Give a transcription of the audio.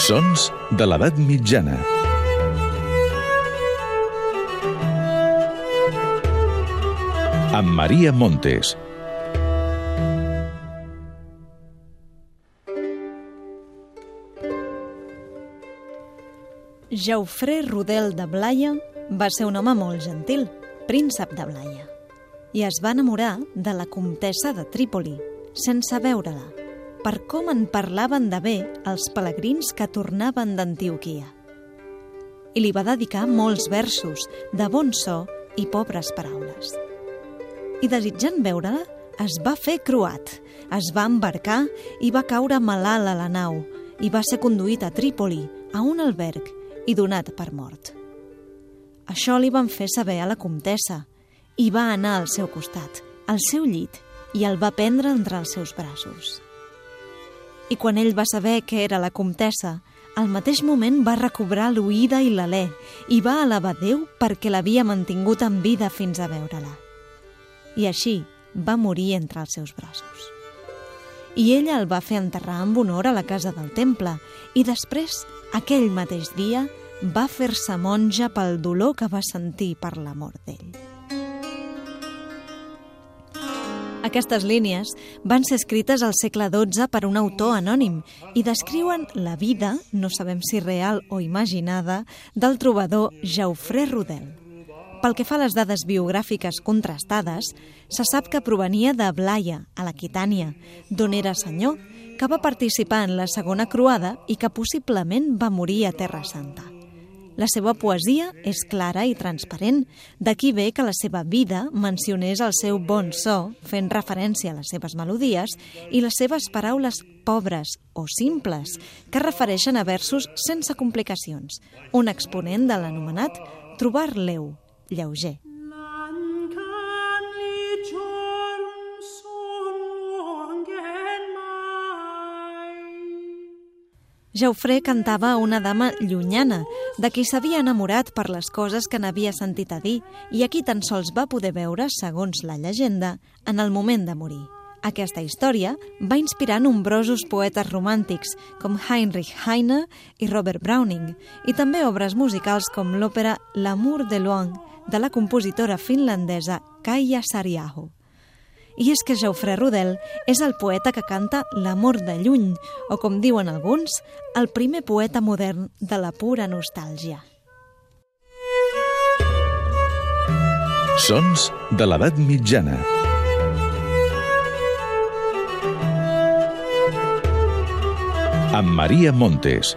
Sons de l'edat mitjana. Amb Maria Montes. Jaufré Rodel de Blaia va ser un home molt gentil, príncep de Blaia, i es va enamorar de la comtessa de Trípoli, sense veure-la, per com en parlaven de bé els pelegrins que tornaven d'Antioquia. I li va dedicar molts versos de bon so i pobres paraules. I desitjant veure-la, es va fer croat, es va embarcar i va caure malalt a la nau i va ser conduït a Trípoli, a un alberg, i donat per mort. Això li van fer saber a la comtessa i va anar al seu costat, al seu llit, i el va prendre entre els seus braços. I quan ell va saber que era la comtessa, al mateix moment va recobrar l'oïda i l'alè i va alabar Déu perquè l'havia mantingut en vida fins a veure-la. I així va morir entre els seus braços. I ella el va fer enterrar amb honor a la casa del temple i després, aquell mateix dia, va fer-se monja pel dolor que va sentir per l'amor d'ell. Aquestes línies van ser escrites al segle XII per un autor anònim i descriuen la vida, no sabem si real o imaginada, del trobador Jaufré Rodel. Pel que fa a les dades biogràfiques contrastades, se sap que provenia de Blaia, a l'Aquitània, d'on era senyor, que va participar en la segona croada i que possiblement va morir a Terra Santa. La seva poesia és clara i transparent, d'aquí ve que la seva vida mencionés el seu bon so, fent referència a les seves melodies, i les seves paraules pobres o simples, que refereixen a versos sense complicacions, un exponent de l'anomenat trobar leu, lleuger. Jaufré cantava a una dama llunyana, de qui s'havia enamorat per les coses que n'havia sentit a dir i a qui tan sols va poder veure, segons la llegenda, en el moment de morir. Aquesta història va inspirar nombrosos poetes romàntics com Heinrich Heine i Robert Browning i també obres musicals com l'òpera L'amour de Loin de la compositora finlandesa Kaija Sariaho. I és que Jaufré Rodel és el poeta que canta l'amor de lluny, o com diuen alguns, el primer poeta modern de la pura nostàlgia. Sons de l'edat mitjana. Amb Maria Montes.